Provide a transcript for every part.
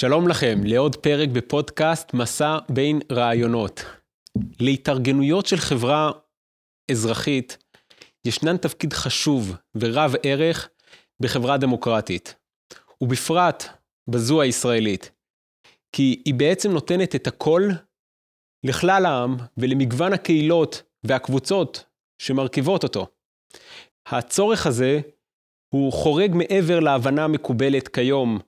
שלום לכם לעוד פרק בפודקאסט מסע בין רעיונות. להתארגנויות של חברה אזרחית ישנן תפקיד חשוב ורב ערך בחברה דמוקרטית, ובפרט בזו הישראלית, כי היא בעצם נותנת את הכל לכלל העם ולמגוון הקהילות והקבוצות שמרכיבות אותו. הצורך הזה הוא חורג מעבר להבנה המקובלת כיום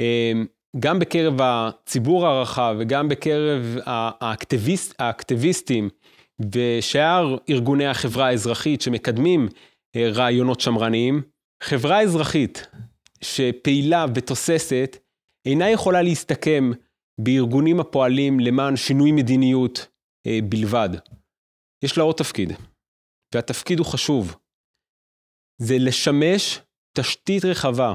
אה, גם בקרב הציבור הרחב וגם בקרב האקטיביסט, האקטיביסטים ושאר ארגוני החברה האזרחית שמקדמים אה, רעיונות שמרניים, חברה אזרחית שפעילה ותוססת אינה יכולה להסתכם בארגונים הפועלים למען שינוי מדיניות אה, בלבד. יש לה עוד תפקיד, והתפקיד הוא חשוב. זה לשמש תשתית רחבה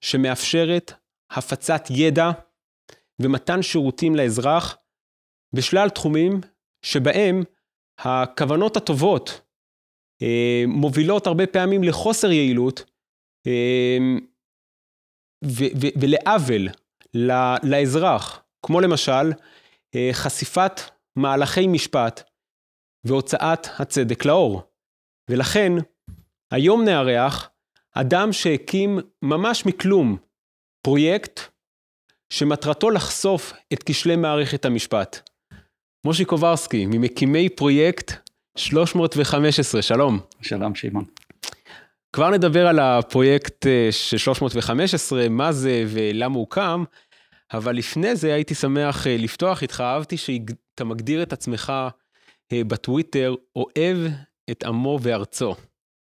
שמאפשרת הפצת ידע ומתן שירותים לאזרח בשלל תחומים שבהם הכוונות הטובות אה, מובילות הרבה פעמים לחוסר יעילות אה, ולעוול לאזרח, כמו למשל אה, חשיפת מהלכי משפט והוצאת הצדק לאור. ולכן, היום נארח אדם שהקים ממש מכלום פרויקט שמטרתו לחשוף את כשלי מערכת המשפט. מושי קוברסקי, ממקימי פרויקט 315, שלום. שלום, שמעון. כבר נדבר על הפרויקט אה, של 315, מה זה ולמה הוא קם, אבל לפני זה הייתי שמח אה, לפתוח איתך, אהבתי שאתה מגדיר את עצמך אה, בטוויטר, אוהב את עמו וארצו.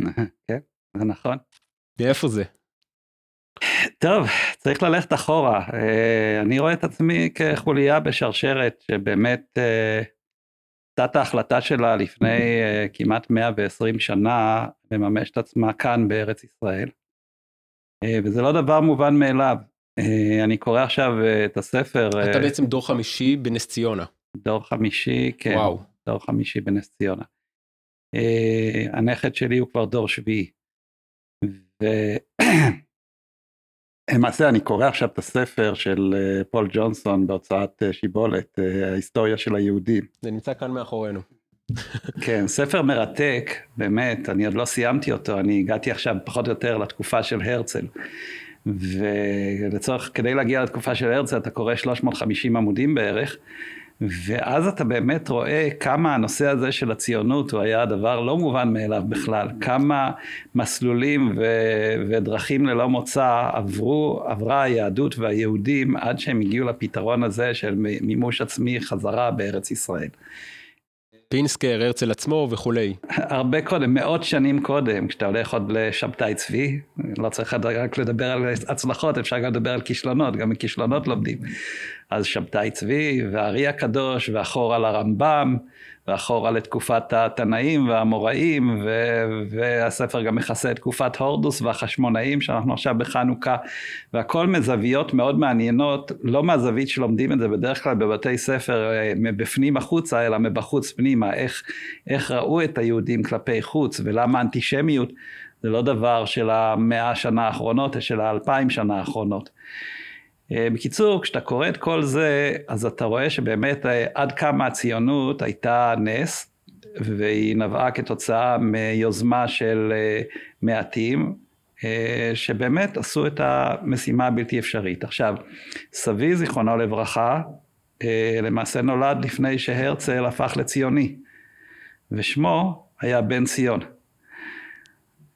כן, זה נכון. מאיפה זה? טוב, צריך ללכת אחורה. אה, אני רואה את עצמי כחוליה בשרשרת שבאמת תת אה, ההחלטה שלה לפני אה, כמעט 120 שנה לממש את עצמה כאן בארץ ישראל. וזה לא דבר מובן מאליו. אני קורא עכשיו את הספר. אתה בעצם דור חמישי בנס ציונה. דור חמישי, כן. וואו. דור חמישי בנס ציונה. הנכד שלי הוא כבר דור שביעי. למעשה אני קורא עכשיו את הספר של אה, פול ג'ונסון בהוצאת אה, שיבולת, אה, ההיסטוריה של היהודים. זה נמצא כאן מאחורינו. כן, ספר מרתק, באמת, אני עוד לא סיימתי אותו, אני הגעתי עכשיו פחות או יותר לתקופה של הרצל. ולצורך, כדי להגיע לתקופה של הרצל אתה קורא 350 עמודים בערך, ואז אתה באמת רואה כמה הנושא הזה של הציונות הוא היה דבר לא מובן מאליו בכלל, כמה מסלולים ו- ודרכים ללא מוצא עברו, עברה היהדות והיהודים עד שהם הגיעו לפתרון הזה של מימוש עצמי חזרה בארץ ישראל. פינסקר, הרצל עצמו וכולי. הרבה קודם, מאות שנים קודם, כשאתה הולך עוד לשבתאי צבי, לא צריך רק לדבר על הצלחות, אפשר גם לדבר על כישלונות, גם מכישלונות לומדים. אז שבתאי צבי, והארי הקדוש, ואחורה לרמב"ם, ואחורה לתקופת התנאים והאמוראים, ו- והספר גם מכסה את תקופת הורדוס והחשמונאים, שאנחנו עכשיו בחנוכה, והכל מזוויות מאוד מעניינות, לא מהזווית שלומדים את זה בדרך כלל בבתי ספר אה, מבפנים החוצה, אלא מבחוץ פנימה, איך, איך ראו את היהודים כלפי חוץ, ולמה אנטישמיות זה לא דבר של המאה השנה האחרונות, אלא של האלפיים שנה האחרונות. אה, בקיצור, כשאתה קורא את כל זה, אז אתה רואה שבאמת אה, עד כמה הציונות הייתה נס, והיא נבעה כתוצאה מיוזמה של אה, מעטים, שבאמת עשו את המשימה הבלתי אפשרית. עכשיו, סבי, זיכרונו לברכה, למעשה נולד לפני שהרצל הפך לציוני, ושמו היה בן ציון.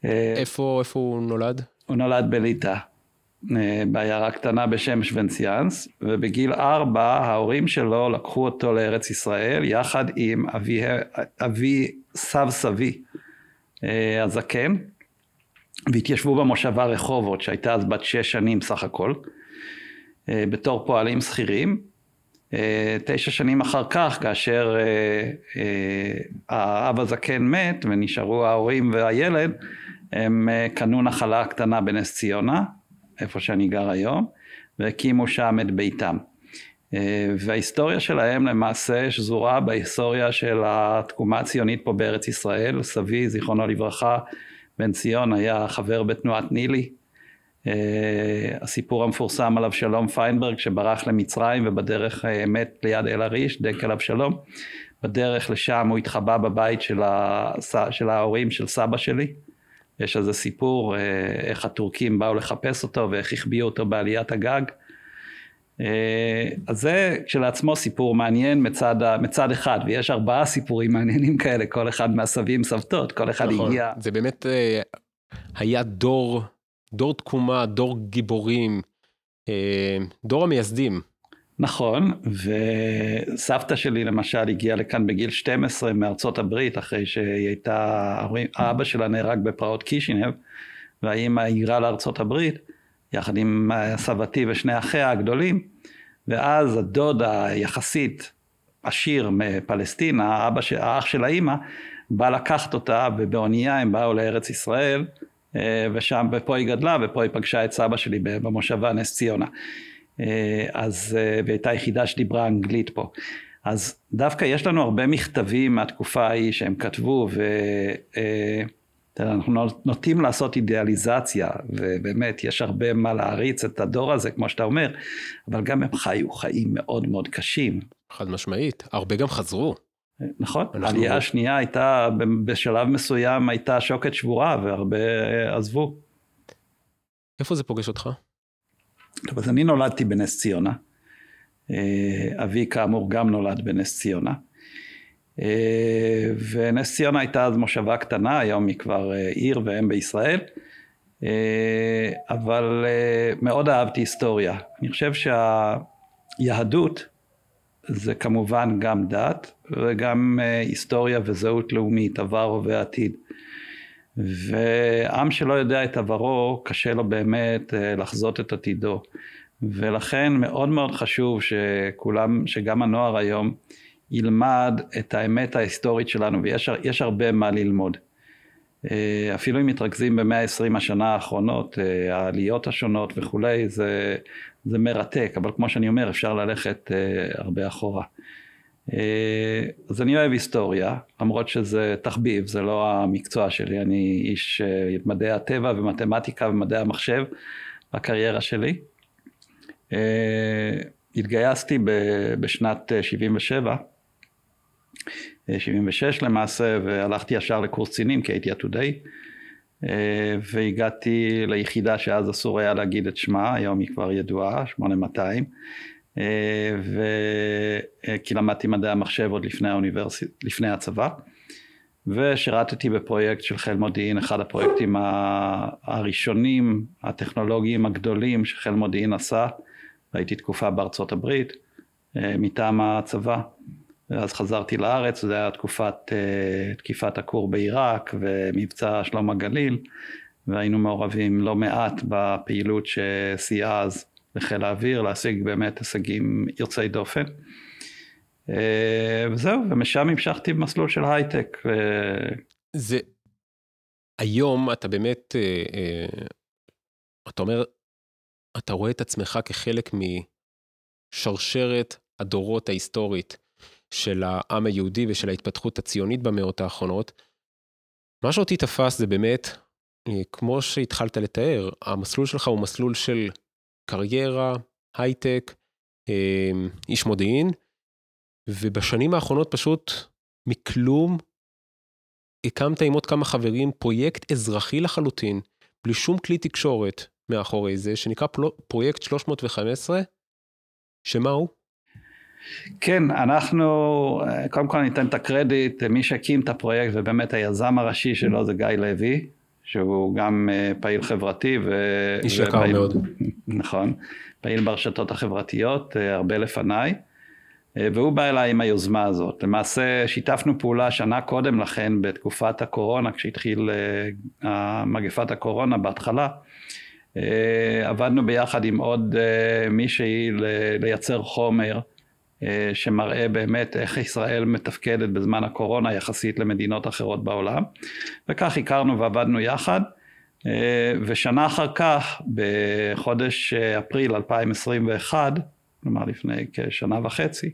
איפה, איפה הוא נולד? הוא נולד בליטא. אה, בעיירה קטנה בשם שוונציאנס, ובגיל ארבע ההורים שלו לקחו אותו לארץ ישראל יחד עם אבי, אבי סב סבי אה, הזקן, והתיישבו במושבה רחובות שהייתה אז בת שש שנים סך הכל, אה, בתור פועלים שכירים. תשע שנים אחר כך, כאשר האב הזקן מת ונשארו ההורים והילד, הם קנו נחלה קטנה בנס ציונה, איפה שאני גר היום, והקימו שם את ביתם. אה, וההיסטוריה שלהם למעשה שזורה בהיסטוריה של התקומה הציונית פה בארץ ישראל. סבי, זיכרונו לברכה, בן ציון היה חבר בתנועת נילי, הסיפור המפורסם על אבשלום פיינברג שברח למצרים ובדרך מת ליד אל-עריש, דקל אבשלום. בדרך לשם הוא התחבא בבית של, הס... של ההורים של סבא שלי. יש איזה סיפור איך הטורקים באו לחפש אותו ואיך החביאו אותו בעליית הגג. אה, אז זה כשלעצמו סיפור מעניין מצד, מצד אחד, ויש ארבעה סיפורים מעניינים כאלה, כל אחד מהסבים סבתות, כל אחד נכון, הגיע. זה באמת אה, היה דור, דור תקומה, דור גיבורים, אה, דור המייסדים. נכון, וסבתא שלי למשל הגיעה לכאן בגיל 12 מארצות הברית, אחרי שהיא הייתה, אבא שלה נהרג בפרעות קישינב, והאימא היגרה לארצות הברית. יחד עם סבתי ושני אחיה הגדולים, ואז הדוד היחסית עשיר מפלסטינה, האבא, האח של האימא, בא לקחת אותה, ובאונייה הם באו לארץ ישראל, אה, ושם, ופה היא גדלה, ופה היא פגשה את סבא שלי במושבה נס ציונה. אה, אז, אה, והייתה היחידה שדיברה אנגלית פה. אז דווקא יש לנו הרבה מכתבים מהתקופה ההיא שהם כתבו, ו... אנחנו נוטים לעשות אידיאליזציה, ובאמת יש הרבה מה להעריץ את הדור הזה, כמו שאתה אומר, אבל גם הם חיו חיים מאוד מאוד קשים. חד משמעית, הרבה גם חזרו. נכון, העלייה השנייה הייתה, בשלב מסוים הייתה שוקת שבורה, והרבה עזבו. איפה זה פוגש אותך? טוב, אז אני נולדתי בנס ציונה. אה, אבי כאמור גם נולד בנס ציונה. אה, ונס ציונה הייתה אז מושבה קטנה, היום היא כבר אה, עיר ואם בישראל, אבל מאוד אהבתי היסטוריה. אני חושב שהיהדות זה כמובן גם דת וגם היסטוריה וזהות לאומית, עבר הווה עתיד. ועם שלא יודע את עברו, קשה לו באמת לחזות את עתידו. ולכן מאוד מאוד חשוב שכולם, שגם הנוער היום ילמד את האמת ההיסטורית שלנו, ויש הרבה מה ללמוד. אה, אפילו אם מתרכזים במאה העשרים השנה האחרונות, אה, העליות השונות וכולי, זה, זה מרתק, אבל כמו שאני אומר, אפשר ללכת אה, הרבה אחורה. אז אני אוהב היסטוריה, למרות שזה תחביב, זה לא המקצוע שלי, אני איש מדעי הטבע ומתמטיקה ומדעי המחשב בקריירה שלי. התגייסתי בשנת 77' 76 למעשה, והלכתי ישר לקורס קצינים כי הייתי עתודאי, אה, והגעתי ליחידה שאז אסור היה להגיד את שמה, היום היא כבר ידועה, 8200, אה, ו... אה, כי למדתי מדעי המחשב עוד לפני האוניברסיטה, לפני הצבא, ושירתתי בפרויקט של חיל מודיעין, אחד הפרויקטים הראשונים, הטכנולוגיים הגדולים שחיל מודיעין עשה, והייתי תקופה בארצות הברית, מטעם הצבא. ואז חזרתי לארץ, זו הייתה תקופת תקיפת הכור בעיראק ומבצע שלום הגליל, והיינו מעורבים לא מעט בפעילות שסייעה אז לחיל האוויר, להשיג באמת הישגים יוצאי דופן. Uh, וזהו, ומשם המשכתי במסלול של הייטק. Uh... זה, היום אתה באמת, uh, uh, אתה אומר, אתה רואה את עצמך כחלק משרשרת הדורות ההיסטורית של העם היהודי ושל ההתפתחות הציונית במאות האחרונות. מה שאותי תפס זה באמת, אה, כמו שהתחלת לתאר, המסלול שלך הוא מסלול של קריירה, הייטק, אה, איש מודיעין, ובשנים האחרונות פשוט מכלום הקמת עם עוד כמה חברים פרויקט אזרחי לחלוטין, בלי שום כלי תקשורת מאחורי זה, שנקרא פרויקט 315, שמה הוא? כן, אנחנו, קודם כל ניתן את הקרדיט למי שהקים את הפרויקט ובאמת היזם הראשי שלו זה גיא לוי, שהוא גם אה, פעיל חברתי ו... איש יקר ופעיל, מאוד. נכון, פעיל ברשתות החברתיות אה, הרבה לפניי, אה, והוא בא אליי עם היוזמה הזאת. למעשה שיתפנו פעולה שנה קודם לכן בתקופת הקורונה, כשהתחיל מגפת הקורונה בהתחלה. עבדנו ביחד עם עוד מישהי לייצר חומר שמראה באמת איך ישראל מתפקדת בזמן הקורונה יחסית למדינות אחרות בעולם וכך הכרנו ועבדנו יחד אה, ושנה אחר כך בחודש אפריל 2021 כלומר לפני כשנה וחצי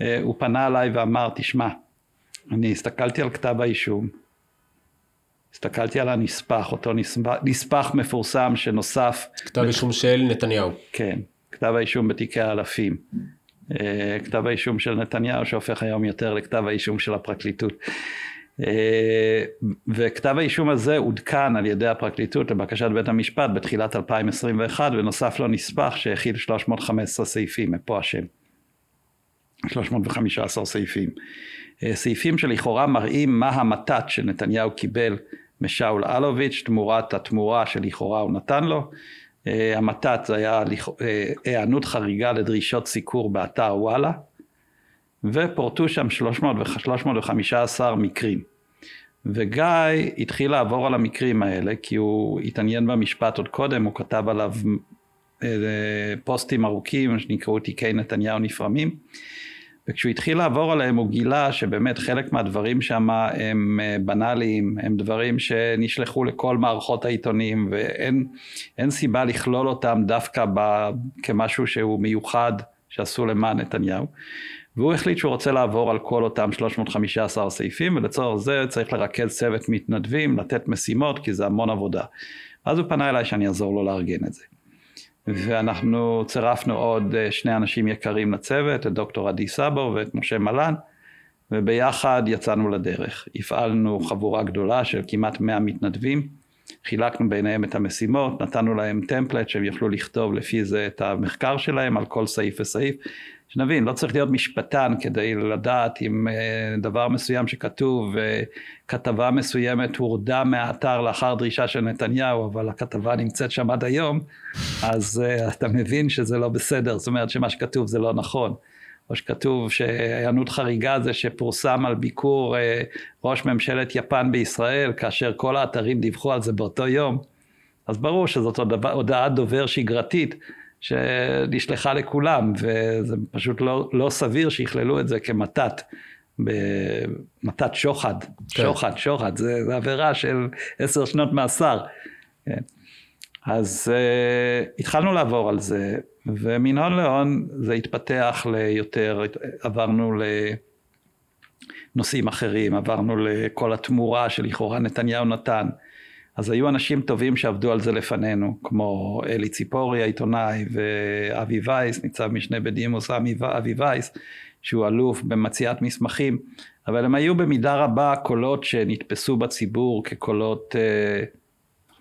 אה, הוא פנה אליי ואמר תשמע אני הסתכלתי על כתב האישום הסתכלתי על הנספח, אותו נספח, נספח מפורסם שנוסף. כתב אישום של נתניהו. כן, כתב האישום בתיקי האלפים. אה, כתב האישום של נתניהו שהופך היום יותר לכתב האישום של הפרקליטות. אה, וכתב האישום הזה עודכן על ידי הפרקליטות לבקשת בית המשפט בתחילת 2021 ונוסף לו נספח שהכיל 315 סעיפים, מפה השם. 315 סעיפים. אה, סעיפים שלכאורה מראים מה המתת שנתניהו קיבל משאול אלוביץ' תמורת התמורה שלכאורה הוא נתן לו. אה, המתת זה היה אה, היענות חריגה לדרישות סיקור באתר וואלה, ופורטו שם 300 315 מקרים. וגיא התחיל לעבור על המקרים האלה, כי הוא התעניין במשפט עוד קודם, הוא כתב עליו פוסטים ארוכים שנקראו תיקי נתניהו נפרמים. וכשהוא התחיל לעבור עליהם הוא גילה שבאמת חלק מהדברים שם הם אה, בנאליים, הם דברים שנשלחו לכל מערכות העיתונים ואין סיבה לכלול אותם דווקא ב, כמשהו שהוא מיוחד שעשו למען נתניהו. והוא החליט שהוא רוצה לעבור על כל אותם 315 סעיפים ולצורך זה צריך לרכז צוות מתנדבים, לתת משימות כי זה המון עבודה. אז הוא פנה אליי שאני אעזור לו לארגן את זה. ואנחנו צירפנו עוד אה, שני אנשים יקרים לצוות, את דוקטור עדי סאבו ואת משה מלן, וביחד יצאנו לדרך. הפעלנו חבורה גדולה של כמעט 100 מתנדבים, חילקנו ביניהם את המשימות, נתנו להם טמפלט שהם יוכלו לכתוב לפי זה את המחקר שלהם על כל סעיף וסעיף. שנבין, לא צריך להיות משפטן כדי לדעת אם אה, דבר מסוים שכתוב, כתבה מסוימת הורדה מהאתר לאחר דרישה של נתניהו, אבל הכתבה נמצאת שם עד היום, אז אה, אתה מבין שזה לא בסדר, זאת אומרת שמה שכתוב זה לא נכון. או שכתוב שהיענות חריגה זה שפורסם על ביקור אה, ראש ממשלת יפן בישראל, כאשר כל האתרים דיווחו על זה באותו יום, אז ברור שזאת הודעת דובר שגרתית. שנשלחה לכולם, וזה פשוט לא, לא סביר שיכללו את זה כמתת, במתת שוחד, כן. שוחד, שוחד, זה, זה עבירה של עשר שנות מאסר. כן. אז uh, התחלנו לעבור על זה, ומן הון להון זה התפתח ליותר, עברנו לנושאים אחרים, עברנו לכל התמורה שלכאורה נתניהו נתן. אז היו אנשים טובים שעבדו על זה לפנינו, כמו אלי ציפורי העיתונאי ואבי וייס, ניצב משנה בדימוס אבי וייס, שהוא אלוף במציאת מסמכים, אבל הם היו במידה רבה קולות שנתפסו בציבור כקולות, אה,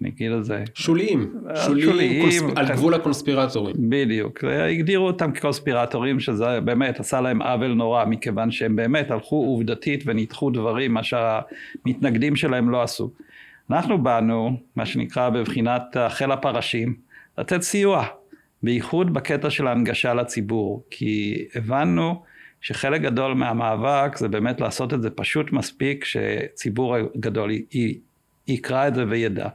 אני את זה? שוליים, שוליים, שוליים קונספ... על גבול הקונספירטורים. בדיוק, הגדירו אותם כקונספירטורים, שזה באמת עשה להם עוול נורא, מכיוון שהם באמת הלכו עובדתית וניתחו דברים, מה שהמתנגדים שלהם לא עשו. אנחנו באנו, מה שנקרא בבחינת חיל הפרשים, לתת סיוע, בייחוד בקטע של ההנגשה לציבור, כי הבנו שחלק גדול מהמאבק זה באמת לעשות את זה פשוט מספיק שציבור גדול י, יקרא את זה וידע.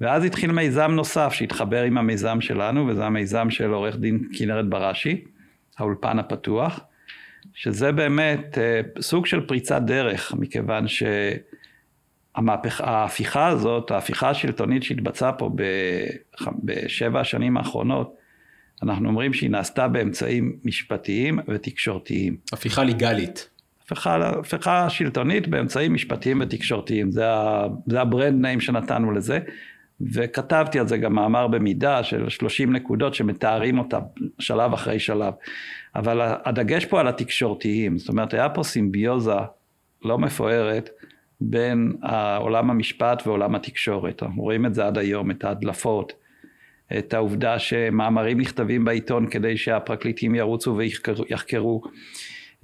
ואז התחיל מיזם נוסף שהתחבר עם המיזם שלנו, וזה המיזם של עורך דין כנרת בראשי, האולפן הפתוח, שזה באמת אה, סוג של פריצת דרך, מכיוון ש... המהפכה, ההפיכה הזאת, ההפיכה השלטונית שהתבצעה פה בשבע השנים האחרונות, אנחנו אומרים שהיא נעשתה באמצעים משפטיים ותקשורתיים. הפיכה ליגלית. הפיכה, שלטונית באמצעים משפטיים ותקשורתיים, זה, ה, זה הברנד ניים שנתנו לזה, וכתבתי על זה גם מאמר במידה של 30 נקודות שמתארים אותה שלב אחרי שלב. אבל הדגש פה על התקשורתיים, זאת אומרת היה פה סימביוזה לא מפוארת בין עולם המשפט ועולם התקשורת. אנחנו רואים את זה עד היום, את ההדלפות, את העובדה שמאמרים נכתבים בעיתון כדי שהפרקליטים ירוצו ויחקרו.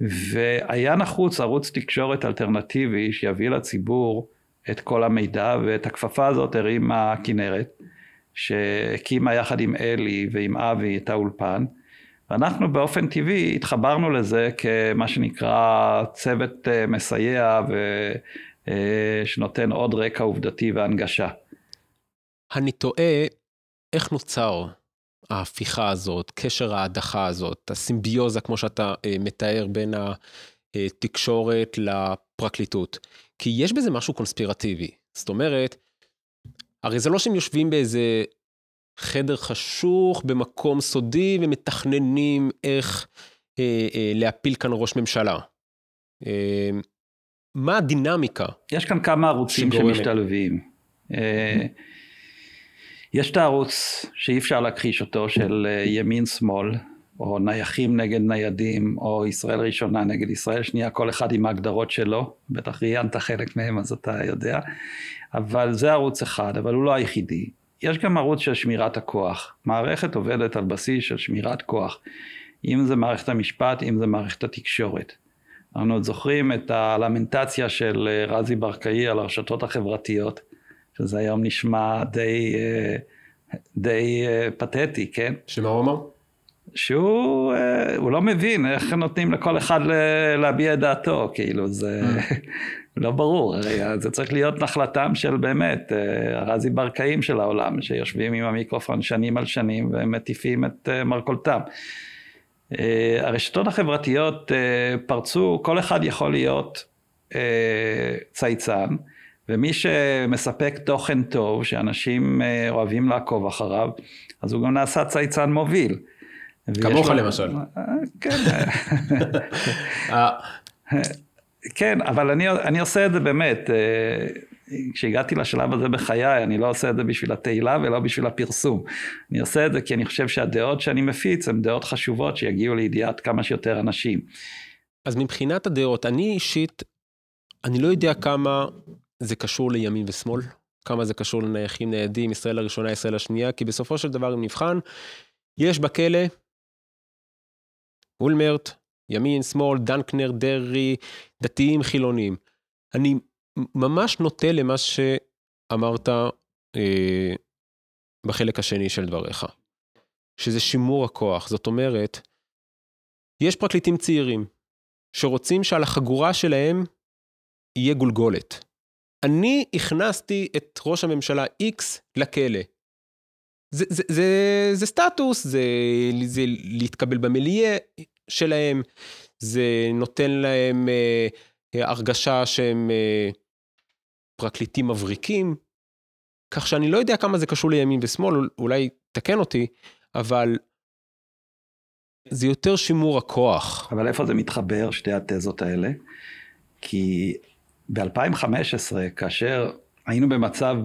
והיה נחוץ ערוץ תקשורת אלטרנטיבי שיביא לציבור את כל המידע, ואת הכפפה הזאת הרימה הכנרת, שהקימה יחד עם אלי ועם אבי את האולפן. ואנחנו באופן טבעי התחברנו לזה כמה שנקרא צוות אה, מסייע ו... אה, עוד רקע עובדתי והנגשה. אני תוהה איך נוצר ההפיכה הזאת, קשר ההדחה הזאת, הסימביוזה, כמו שאתה אה, מתאר, בין התקשורת לפרקליטות. כי יש בזה משהו קונספירטיבי. זאת אומרת, הרי זה לא שהם יושבים באיזה חדר חשוך, במקום סודי, ומתכננים איך אה, אה, להפיל כאן ראש ממשלה. אה, מה הדינמיקה? יש כאן כמה ערוצים. שמשתלבים. אה, יש את הערוץ שאי אפשר להכחיש אותו, של אה, ימין-שמאל, או נייחים נגד ניידים, או ישראל ראשונה נגד ישראל שנייה, כל אחד עם ההגדרות שלו, בטח ראיינת חלק מהם אז אתה יודע, אבל זה ערוץ אחד, אבל הוא לא היחידי. יש גם ערוץ של שמירת הכוח. מערכת עובדת על בסיס של שמירת כוח. אם זה מערכת המשפט, אם זה מערכת התקשורת. אנחנו עוד זוכרים את הלמנטציה של אה, רזי ברקאי על הרשתות החברתיות, שזה היום נשמע די, אה, די אה, פתטי, כן? שמה הוא אמר? שהוא לא מבין איך נותנים לכל אחד להביע את דעתו, כאילו זה לא ברור, הרי זה צריך להיות נחלתם של באמת הרזי ברקאים של העולם, שיושבים עם המיקרופון שנים על שנים ומטיפים את מרכולתם. אה, הרשתות החברתיות אה, פרצו, כל אחד יכול להיות אה, צייצן, ומי שמספק תוכן טוב, שאנשים אוהבים לעקוב אחריו, אז הוא גם נעשה צייצן מוביל. כמוך למשל. כן. כן, אבל אני, אני עושה את זה באמת. כשהגעתי לשלב הזה בחיי, אני לא עושה את זה בשביל התהילה ולא בשביל הפרסום. אני עושה את זה כי אני חושב שהדעות שאני מפיץ הן דעות חשובות שיגיעו לידיעת כמה שיותר אנשים. אז מבחינת הדעות, אני אישית, אני לא יודע כמה זה קשור לימין ושמאל, כמה זה קשור לנייחים ניידים, ישראל הראשונה, ישראל השנייה, כי בסופו של דבר, אם נבחן, יש בכלא אולמרט, ימין, שמאל, דנקנר, דרעי, דתיים, חילונים. אני ממש נוטה למה שאמרת אה, בחלק השני של דבריך, שזה שימור הכוח. זאת אומרת, יש פרקליטים צעירים שרוצים שעל החגורה שלהם יהיה גולגולת. אני הכנסתי את ראש הממשלה X לכלא. זה, זה, זה, זה סטטוס, זה, זה להתקבל במיליה שלהם, זה נותן להם אה, הרגשה שהם אה, פרקליטים מבריקים, כך שאני לא יודע כמה זה קשור לימין ושמאל, אולי תקן אותי, אבל זה יותר שימור הכוח. אבל איפה זה מתחבר, שתי התזות האלה? כי ב-2015, כאשר היינו במצב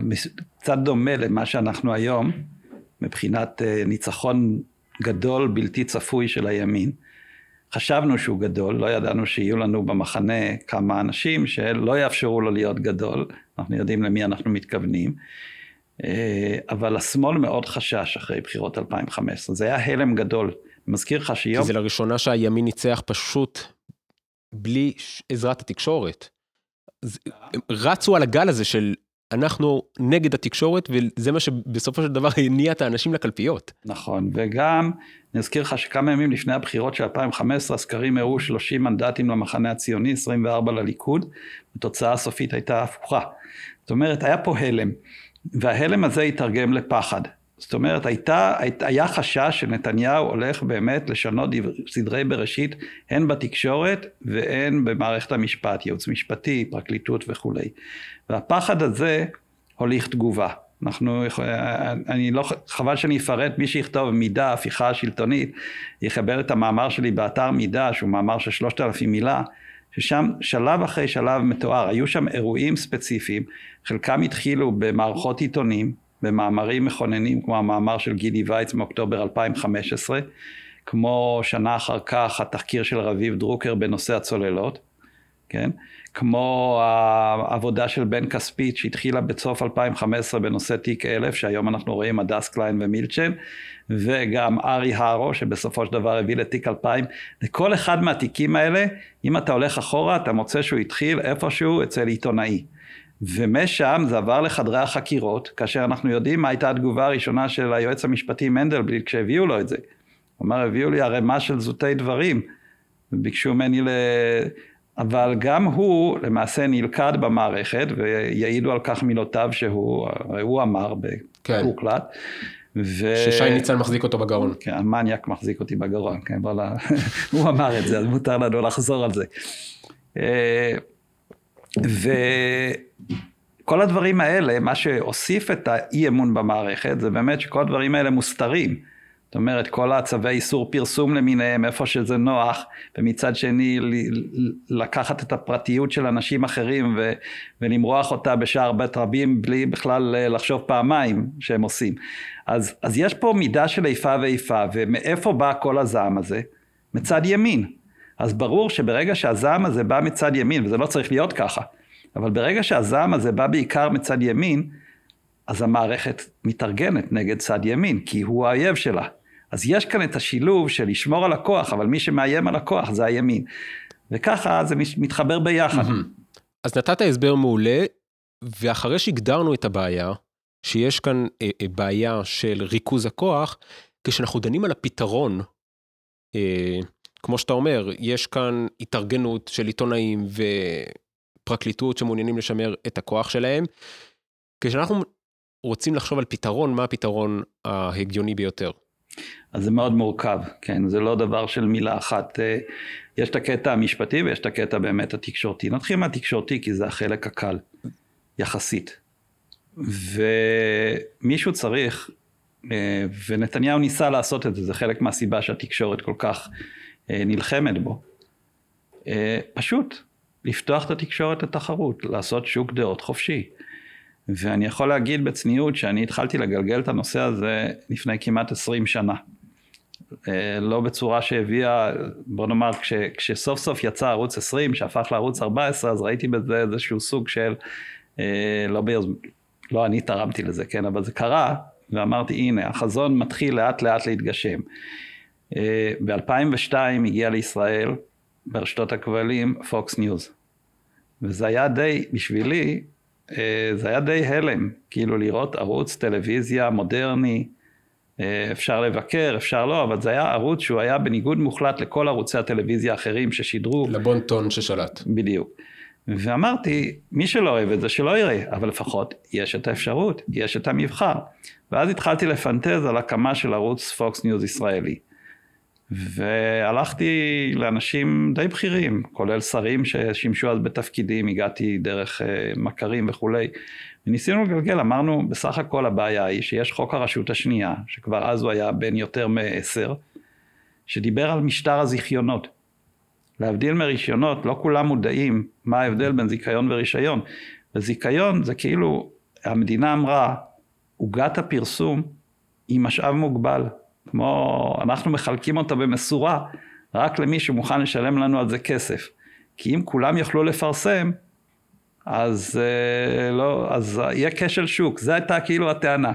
קצת דומה למה שאנחנו היום, מבחינת אה, ניצחון גדול בלתי צפוי של הימין, חשבנו שהוא גדול, לא ידענו שיהיו לנו במחנה כמה אנשים שלא יאפשרו לו להיות גדול, אנחנו יודעים למי אנחנו מתכוונים, אה, אבל השמאל מאוד חשש אחרי בחירות 2015, זה היה הלם גדול. מזכיר לך שיום... כי זה לראשונה שהימין ניצח פשוט בלי עזרת התקשורת. רצו על הגל הזה של אנחנו נגד התקשורת, וזה מה שבסופו של דבר הניע את האנשים לקלפיות. נכון, וגם, אני אזכיר לך שכמה ימים לפני הבחירות של 2015, הסקרים הראו 30 מנדטים למחנה הציוני, 24 לליכוד, התוצאה הסופית הייתה הפוכה. זאת אומרת, היה פה הלם, וההלם הזה התרגם לפחד. זאת אומרת, הייתה, היה חשש שנתניהו הולך באמת לשנות סדרי בראשית, הן בתקשורת והן במערכת המשפט, ייעוץ משפטי, פרקליטות וכולי. והפחד הזה הוליך תגובה. אנחנו, אני לא, חבל שאני אפרט, מי שיכתוב מידה, הפיכה שלטונית, יחבר את המאמר שלי באתר מידה, שהוא מאמר של שלושת אלפים מילה, ששם שלב אחרי שלב מתואר, היו שם אירועים ספציפיים, חלקם התחילו במערכות עיתונים, במאמרים מכוננים כמו המאמר של גידי וייץ מאוקטובר 2015, כמו שנה אחר כך התחקיר של רביב דרוקר בנושא הצוללות, כן? כמו העבודה של בן כספית שהתחילה בסוף 2015 בנושא תיק 1000, שהיום אנחנו רואים הדס קליין ומילצ'ן, וגם ארי הרו, שבסופו של דבר הביא לתיק 2000. לכל אחד מהתיקים האלה, אם אתה הולך אחורה, אתה מוצא שהוא התחיל איפשהו אצל עיתונאי. ומשם זה עבר לחדרי החקירות, כאשר אנחנו יודעים מה הייתה התגובה הראשונה של היועץ המשפטי מנדלבליט כשהביאו לו את זה. הוא אמר, הביאו לי ערימה של זוטי דברים, וביקשו ממני ל... אבל גם הוא למעשה נלכד במערכת, ויעידו על כך מילותיו שהוא, הרי הוא אמר. כן. ו... ששי ניצן מחזיק אותו בגרון. כן, המניאק מחזיק אותי בגרון, כן, הוא אמר את זה, אז מותר לנו לחזור על זה. וכל הדברים האלה, מה שהוסיף את האי אמון במערכת, זה באמת שכל הדברים האלה מוסתרים. זאת אומרת, כל הצווי איסור פרסום למיניהם, איפה שזה נוח, ומצד שני לקחת את הפרטיות של אנשים אחרים ו, ולמרוח אותה בשער בית רבים בלי בכלל אה, לחשוב פעמיים שהם עושים. אז, אז יש פה מידה של איפה ואיפה, ומאיפה בא כל הזעם הזה? מצד ימין. אז ברור שברגע שהזעם הזה בא מצד ימין, וזה לא צריך להיות ככה, אבל ברגע שהזעם הזה בא בעיקר מצד ימין, אז המערכת מתארגנת נגד צד ימין, כי הוא האויב שלה. אז יש כאן את השילוב של לשמור על הכוח, אבל מי שמאיים על הכוח זה הימין. וככה זה מתחבר ביחד. אז נתת הסבר מעולה, ואחרי שהגדרנו את הבעיה, שיש כאן אה, אה, בעיה של ריכוז הכוח, כשאנחנו דנים על הפתרון, אה, כמו שאתה אומר, יש כאן התארגנות של עיתונאים ופרקליטות שמעוניינים לשמר את הכוח שלהם. כשאנחנו רוצים לחשוב על פתרון, מה הפתרון ההגיוני ביותר? אז זה מאוד מורכב, כן, זה לא דבר של מילה אחת. אה, יש את הקטע המשפטי ויש את הקטע באמת התקשורתי. נתחיל מהתקשורתי כי זה החלק הקל, יחסית. ומישהו צריך, אה, ונתניהו ניסה לעשות את זה, זה חלק מהסיבה שהתקשורת כל כך נלחמת בו. פשוט לפתוח את התקשורת לתחרות, לעשות שוק דעות חופשי. ואני יכול להגיד בצניעות שאני התחלתי לגלגל את הנושא הזה לפני כמעט 20 שנה. אה, לא בצורה שהביאה, בוא נאמר, כש, כשסוף סוף יצא ערוץ 20, שהפך לערוץ 14, אז ראיתי בזה איזשהו סוג של, אה, לא ביוז... לא אני תרמתי לזה, כן, אבל זה קרה, ואמרתי, הנה, החזון מתחיל לאט לאט להתגשם. אה, ב-2002 הגיע לישראל, ברשתות הכבלים, Fox News. וזה היה די, בשבילי, זה היה די הלם, כאילו לראות ערוץ טלוויזיה מודרני, אה, אפשר לבקר, אפשר לא, אבל זה היה ערוץ שהוא היה בניגוד מוחלט לכל ערוצי הטלוויזיה האחרים ששידרו. לבון טון ששלט. בדיוק. ואמרתי, מי שלא אוהב את זה, שלא יראה, אבל לפחות יש את האפשרות, יש את המבחר. ואז התחלתי לפנטז על הקמה של ערוץ Fox News ישראלי. והלכתי לאנשים די בכירים, כולל שרים ששימשו אז בתפקידים, הגעתי דרך אה, מכרים וכולי, וניסינו לגלגל, אמרנו, בסך הכל הבעיה היא שיש חוק הרשות השנייה, שכבר אז הוא היה בן יותר מעשר, שדיבר על משטר הזיכיונות. להבדיל מרישיונות, לא כולם מודעים מה ההבדל בין זיכיון ורישיון. וזיכיון זה כאילו, המדינה אמרה, עוגת הפרסום היא משאב מוגבל. כמו, אנחנו מחלקים אותה במשורה רק למי שמוכן לשלם לנו על זה כסף. כי אם כולם יוכלו לפרסם, אז, אה, לא, אז יהיה כשל שוק, זו הייתה כאילו הטענה.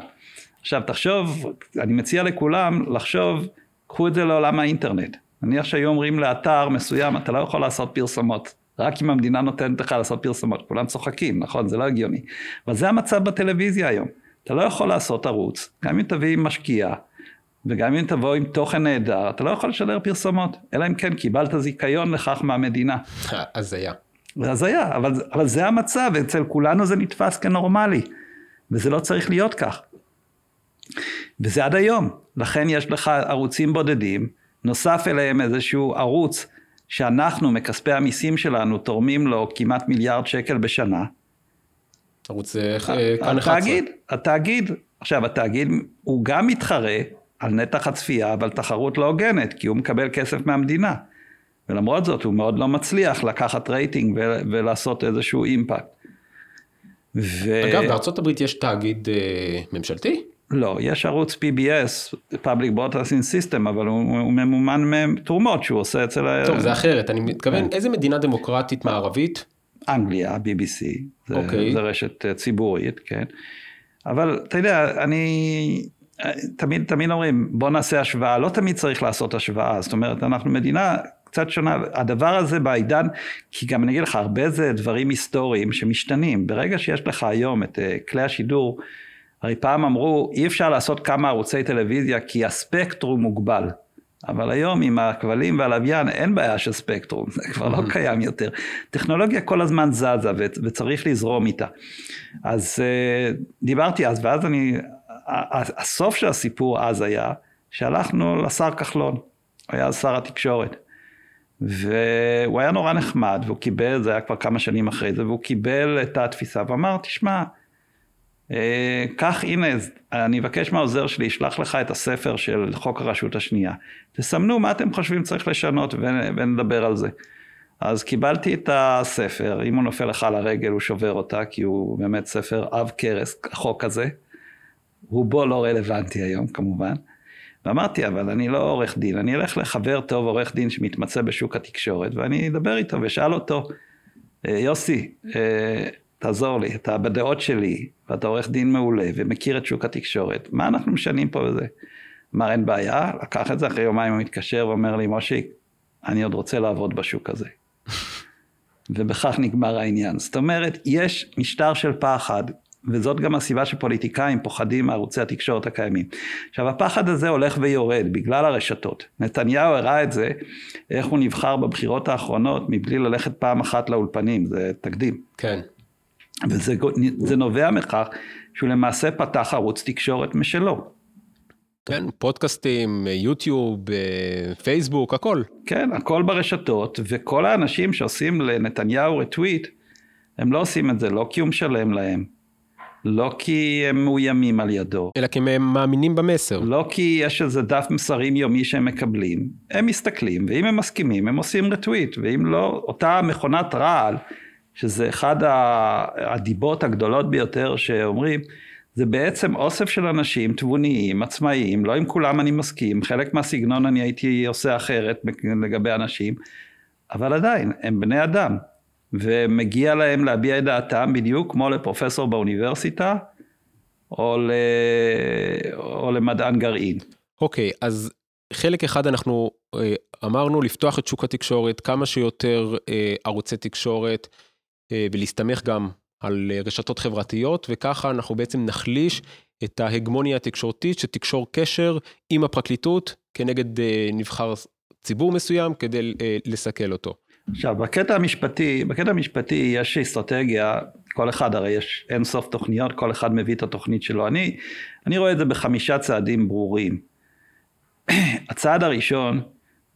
עכשיו תחשוב, אני מציע לכולם לחשוב, קחו את זה לעולם האינטרנט. נניח שהיו אומרים לאתר מסוים, אתה לא יכול לעשות פרסומות. רק אם המדינה נותנת לך לעשות פרסומות, כולם צוחקים, נכון? זה לא הגיוני. אבל זה המצב בטלוויזיה היום. אתה לא יכול לעשות ערוץ, גם אם תביא משקיע, וגם אם תבוא עם תוכן נהדר, אתה לא יכול לשדר פרסומות, אלא אם כן קיבלת זיכיון לכך מהמדינה. הזיה. זה הזיה, אבל, אבל זה המצב, אצל כולנו זה נתפס כנורמלי, וזה לא צריך להיות כך. וזה עד היום, לכן יש לך ערוצים בודדים, נוסף אליהם איזשהו ערוץ שאנחנו מכספי המיסים שלנו תורמים לו כמעט מיליארד שקל בשנה. ערוץ אה, כאן 11. התאגיד, התאגיד, עכשיו התאגיד הוא גם מתחרה על נתח הצפייה, אבל תחרות לא הוגנת, כי הוא מקבל כסף מהמדינה. ולמרות זאת הוא מאוד לא מצליח לקחת רייטינג ולעשות איזשהו אימפקט. ו... אגב, בארצות הברית יש תאגיד אה, ממשלתי? לא, יש ערוץ PBS, Public Broadcasting System, אבל הוא, הוא ממומן מתרומות שהוא עושה אצל... טוב, זה אחרת, אני מתכוון, כן. איזה מדינה דמוקרטית מערבית? אנגליה, BBC, זה, okay. אוקיי. זה רשת אה, ציבורית, כן. אבל אתה יודע, אני תמיד, תמיד אומרים, בוא נעשה השוואה, לא תמיד צריך לעשות השוואה, זאת אומרת, אנחנו מדינה קצת שונה, הדבר הזה בעידן, כי גם אני אגיד לך, הרבה זה דברים היסטוריים שמשתנים, ברגע שיש לך היום את uh, כלי השידור, הרי פעם אמרו, אי אפשר לעשות כמה ערוצי טלוויזיה כי הספקטרום מוגבל. אבל היום עם הכבלים והלוויין אין בעיה של ספקטרום, זה כבר לא קיים יותר. טכנולוגיה כל הזמן זזה וצריך לזרום איתה. אז uh, דיברתי אז, ואז אני הסוף של הסיפור אז היה שהלכנו לשר כחלון, הוא היה שר התקשורת. והוא היה נורא נחמד והוא קיבל, זה היה כבר כמה שנים אחרי זה, והוא קיבל את התפיסה ואמר, תשמע, כך הנה, אני אבקש מהעוזר שלי, ישלח לך את הספר של חוק הרשות השנייה. תסמנו מה אתם חושבים צריך לשנות ונדבר על זה. אז קיבלתי את הספר, אם הוא נופל לך על הרגל הוא שובר אותה, כי הוא באמת ספר עב כרס, החוק הזה. רובו לא רלוונטי היום כמובן. ואמרתי, אבל אני לא עורך דין, אני אלך לחבר טוב עורך דין שמתמצא בשוק התקשורת, ואני אדבר איתו ואשאל אותו, יוסי, אה, תעזור לי, אתה בדעות שלי, ואתה עורך דין מעולה, ומכיר את שוק התקשורת, מה אנחנו משנים פה בזה? אמר, אין בעיה, לקח את זה, אחרי יומיים הוא מתקשר ואומר לי, משה, אני עוד רוצה לעבוד בשוק הזה. ובכך נגמר העניין. זאת אומרת, יש משטר של פחד, וזאת גם הסיבה שפוליטיקאים פוחדים מערוצי התקשורת הקיימים. עכשיו הפחד הזה הולך ויורד בגלל הרשתות. נתניהו הראה את זה, איך הוא נבחר בבחירות האחרונות מבלי ללכת פעם אחת לאולפנים, זה תקדים. כן. וזה נובע מכך שהוא למעשה פתח ערוץ תקשורת משלו. כן, פודקאסטים, יוטיוב, פייסבוק, הכל. כן, הכל ברשתות, וכל האנשים שעושים לנתניהו רטוויט, הם לא עושים את זה לא כי הוא משלם להם, לא כי הם מאוימים על ידו. אלא כי הם מאמינים במסר. לא כי יש איזה דף מסרים יומי שהם מקבלים, הם מסתכלים, ואם הם מסכימים, הם עושים רטוויט, ואם לא, אותה מכונת רעל, שזה אחד הדיבות הגדולות ביותר שאומרים, זה בעצם אוסף של אנשים תבוניים, עצמאיים, לא עם כולם אני מסכים, חלק מהסגנון אני הייתי עושה אחרת לגבי אנשים, אבל עדיין, הם בני אדם, ומגיע להם להביע את דעתם בדיוק כמו לפרופסור באוניברסיטה, או, ל... או למדען גרעין. אוקיי, okay, אז חלק אחד אנחנו אה, אמרנו לפתוח את שוק התקשורת, כמה שיותר אה, ערוצי תקשורת, אה, ולהסתמך גם על רשתות חברתיות, וככה אנחנו בעצם נחליש את ההגמוניה התקשורתית שתקשור קשר עם הפרקליטות כנגד נבחר ציבור מסוים כדי לסכל אותו. עכשיו, בקטע המשפטי, בקטע המשפטי יש אסטרטגיה, כל אחד, הרי יש אין סוף תוכניות, כל אחד מביא את התוכנית שלו. אני, אני רואה את זה בחמישה צעדים ברורים. הצעד הראשון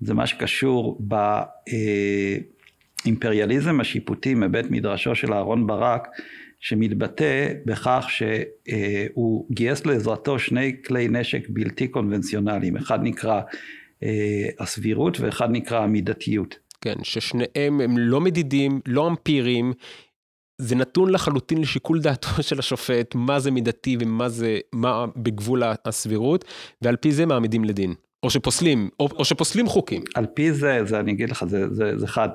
זה מה שקשור באימפריאליזם השיפוטי מבית מדרשו של אהרן ברק, שמתבטא בכך שהוא גייס לעזרתו שני כלי נשק בלתי קונבנציונליים, אחד נקרא אה, הסבירות ואחד נקרא המידתיות. כן, ששניהם הם לא מדידים, לא אמפיריים, זה נתון לחלוטין לשיקול דעתו של השופט, מה זה מידתי ומה זה, מה בגבול הסבירות, ועל פי זה מעמידים לדין. או שפוסלים, או, או שפוסלים חוקים. על פי זה, זה אני אגיד לך, זה, זה, זה חד.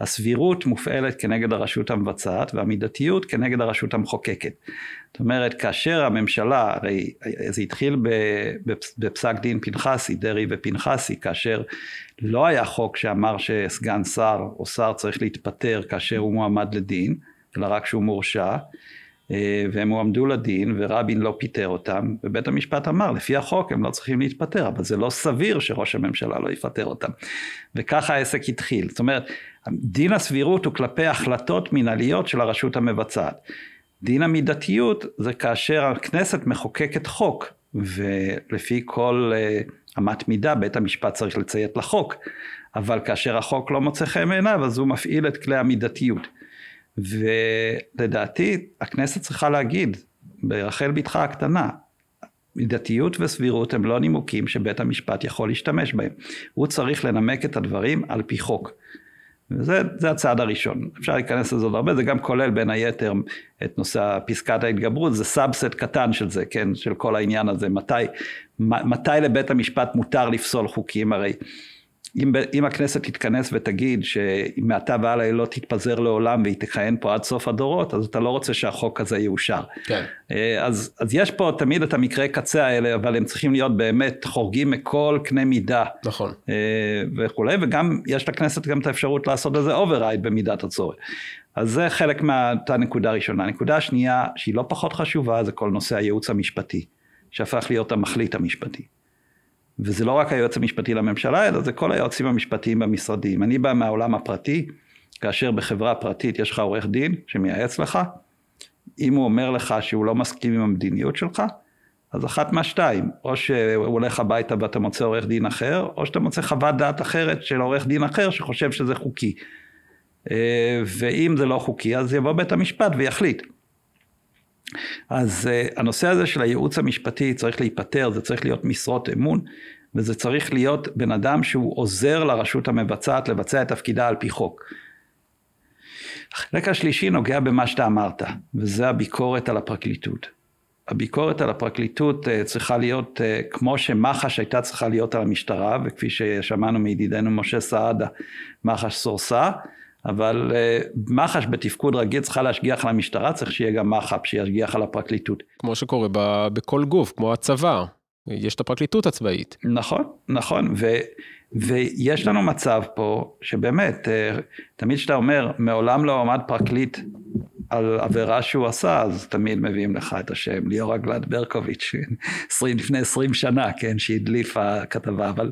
הסבירות מופעלת כנגד הרשות המבצעת, והמידתיות כנגד הרשות המחוקקת. זאת אומרת, כאשר הממשלה, הרי זה התחיל בפסק דין פנחסי, דרעי ופנחסי, כאשר לא היה חוק שאמר שסגן שר או שר צריך להתפטר כאשר הוא מועמד לדין, אלא רק שהוא מורשע. אה, והם הועמדו לדין ורבין לא פיטר אותם ובית המשפט אמר לפי החוק הם לא צריכים להתפטר אבל זה לא סביר שראש הממשלה לא יפטר אותם. וככה העסק התחיל. זאת אומרת דין הסבירות הוא כלפי החלטות מנהליות של הרשות המבצעת. דין המידתיות זה כאשר הכנסת מחוקקת חוק ולפי כל uh, אמת מידה בית המשפט צריך לציית לחוק. אבל כאשר החוק לא מוצא חן בעיניו אז הוא מפעיל את כלי המידתיות ולדעתי הכנסת צריכה להגיד ברחל בתך הקטנה מידתיות וסבירות הם לא נימוקים שבית המשפט יכול להשתמש בהם הוא צריך לנמק את הדברים על פי חוק וזה הצעד הראשון. אפשר להיכנס לזה עוד הרבה, זה גם כולל בין היתר את נושא פסקת ההתגברות, זה subset קטן של זה, כן, של כל העניין הזה, מתי, מתי לבית המשפט מותר לפסול חוקים, הרי אם, אם הכנסת תתכנס ותגיד שמעתה והלאה היא לא תתפזר לעולם והיא תכהן פה עד סוף הדורות, אז אתה לא רוצה שהחוק הזה יאושר. כן. אה, אז, אז יש פה תמיד את המקרי קצה האלה, אבל הם צריכים להיות באמת חורגים מכל קנה מידה. נכון. אה, וכולי, וגם יש לכנסת גם את האפשרות לעשות איזה override במידת הצורך. אז זה חלק מאותה נקודה ראשונה. הנקודה השנייה, שהיא לא פחות חשובה, זה כל נושא הייעוץ המשפטי, שהפך להיות המחליט המשפטי. וזה לא רק היועץ המשפטי לממשלה, אלא זה כל היועצים המשפטיים במשרדים. אני בא מהעולם הפרטי, כאשר בחברה פרטית יש לך עורך דין שמייעץ לך, אם הוא אומר לך שהוא לא מסכים עם המדיניות שלך, אז אחת מהשתיים, או שהוא הולך הביתה ואתה מוצא עורך דין אחר, או שאתה מוצא חוות דעת אחרת של עורך דין אחר שחושב שזה חוקי. אה, ואם זה לא חוקי, אז יבוא בית המשפט ויחליט. אז uh, הנושא הזה של הייעוץ המשפטי צריך להיפתר, זה צריך להיות משרות אמון, וזה צריך להיות בן אדם שהוא עוזר לרשות המבצעת לבצע את תפקידה על פי חוק. החלק השלישי נוגע במה שאתה אמרת, וזה הביקורת על הפרקליטות. הביקורת על הפרקליטות uh, צריכה להיות uh, כמו שמח"ש הייתה צריכה להיות על המשטרה, וכפי ששמענו מידידנו משה סעדה, מח"ש סורסה, אבל uh, מח"ש בתפקוד רגיל צריכה להשגיח על המשטרה, צריך שיהיה גם מח"פ שישגיח על הפרקליטות. כמו שקורה ב- בכל גוף, כמו הצבא, יש את הפרקליטות הצבאית. נכון, נכון, ו, ויש לנו מצב פה שבאמת, תמיד כשאתה אומר, מעולם לא עמד פרקליט על עבירה שהוא עשה, אז תמיד מביאים לך את השם, ליאור אגלד ברקוביץ', לפני עשרים שנה, כן, שהדליף הכתבה, אבל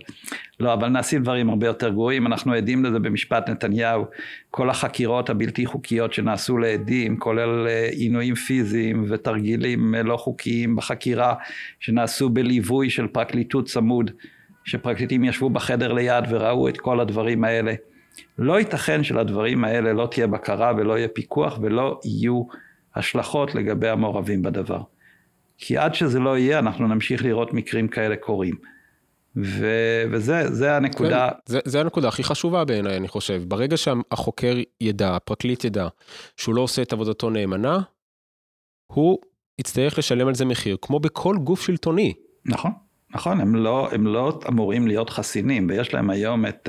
לא, אבל נעשים דברים הרבה יותר גרועים, אנחנו עדים לזה במשפט נתניהו, כל החקירות הבלתי חוקיות שנעשו לעדים, כולל אה, עינויים פיזיים ותרגילים אה, לא חוקיים בחקירה, שנעשו בליווי של פרקליטות צמוד, שפרקליטים ישבו בחדר ליד וראו את כל הדברים האלה. לא ייתכן שלדברים האלה לא תהיה בקרה ולא יהיה פיקוח ולא יהיו השלכות לגבי המעורבים בדבר. כי עד שזה לא יהיה, אנחנו נמשיך לראות מקרים כאלה קורים. ו... וזה הנקודה. כן, זה, זה הנקודה הכי חשובה בעיניי, אני חושב. ברגע שהחוקר ידע, הפרקליט ידע, שהוא לא עושה את עבודתו נאמנה, הוא יצטרך לשלם על זה מחיר, כמו בכל גוף שלטוני. נכון, נכון, הם לא, הם לא אמורים להיות חסינים, ויש להם היום את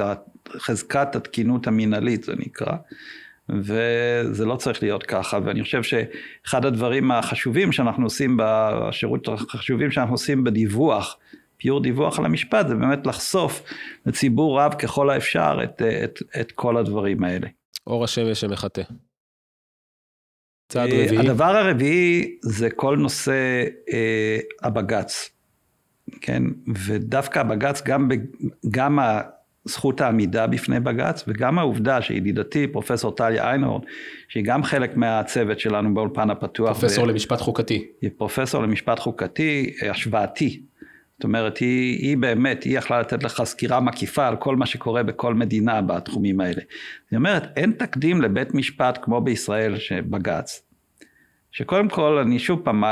חזקת התקינות המינהלית זה נקרא, וזה לא צריך להיות ככה, ואני חושב שאחד הדברים החשובים שאנחנו עושים בשירות, החשובים שאנחנו עושים בדיווח, פיור דיווח על המשפט, זה באמת לחשוף לציבור רב ככל האפשר את, את, את כל הדברים האלה. אור השמש שמחטא. צעד אה, רביעי. הדבר הרביעי זה כל נושא אה, הבג"ץ, כן, ודווקא הבג"ץ, גם, גם זכות העמידה בפני בג"ץ, וגם העובדה שידידתי פרופסור טליה איינהורן, שהיא גם חלק מהצוות שלנו באולפן הפתוח. פרופסור ו... למשפט חוקתי. היא פרופסור למשפט חוקתי השוואתי. זאת אומרת, היא, היא באמת, היא יכלה לתת לך סקירה מקיפה על כל מה שקורה בכל מדינה בתחומים האלה. היא אומרת, אין תקדים לבית משפט כמו בישראל, שבג"ץ, שקודם כל, אני שוב פעם,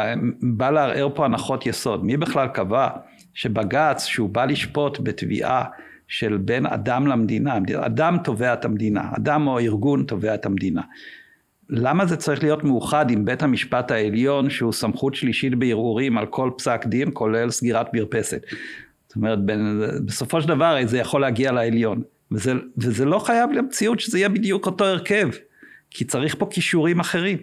בא לערער פה הנחות יסוד. מי בכלל קבע שבג"ץ, שהוא בא לשפוט בתביעה של בין אדם למדינה, אדם תובע את המדינה, אדם או ארגון תובע את המדינה. למה זה צריך להיות מאוחד עם בית המשפט העליון שהוא סמכות שלישית בערעורים על כל פסק דין כולל סגירת מרפסת. זאת אומרת בסופו של דבר זה יכול להגיע לעליון וזה, וזה לא חייב למציאות שזה יהיה בדיוק אותו הרכב כי צריך פה כישורים אחרים.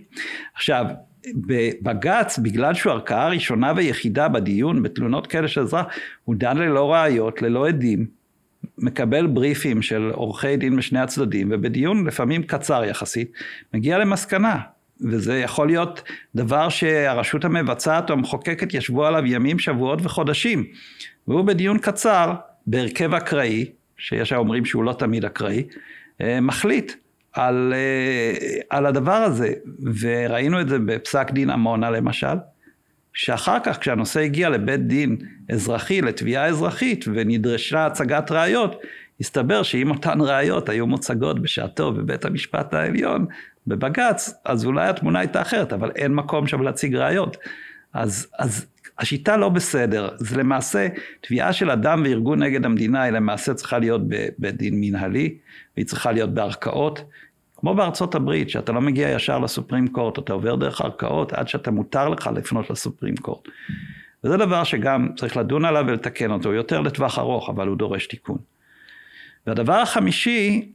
עכשיו בבג"ץ בגלל שהוא ערכאה ראשונה ויחידה בדיון בתלונות כאלה של אזרח הוא דן ללא ראיות ללא עדים מקבל בריפים של עורכי דין משני הצדדים, ובדיון לפעמים קצר יחסית, מגיע למסקנה. וזה יכול להיות דבר שהרשות המבצעת או המחוקקת ישבו עליו ימים, שבועות וחודשים. והוא בדיון קצר, בהרכב אקראי, שיש האומרים שהוא לא תמיד אקראי, אה, מחליט על, אה, על הדבר הזה. וראינו את זה בפסק דין עמונה למשל, שאחר כך כשהנושא הגיע לבית דין אזרחי, לתביעה אזרחית, ונדרשה הצגת ראיות, הסתבר שאם אותן ראיות היו מוצגות בשעתו בבית המשפט העליון, בבג"ץ, אז אולי התמונה הייתה אחרת, אבל אין מקום שם להציג ראיות. אז, אז השיטה לא בסדר, זה למעשה, תביעה של אדם וארגון נגד המדינה היא למעשה צריכה להיות בבית דין מנהלי, והיא צריכה להיות בערכאות, כמו בארצות הברית, שאתה לא מגיע ישר לסופרים קורט, אתה עובר דרך ערכאות עד שאתה מותר לך לפנות לסופרים קורט. וזה דבר שגם צריך לדון עליו ולתקן אותו, יותר לטווח ארוך, אבל הוא דורש תיקון. והדבר החמישי,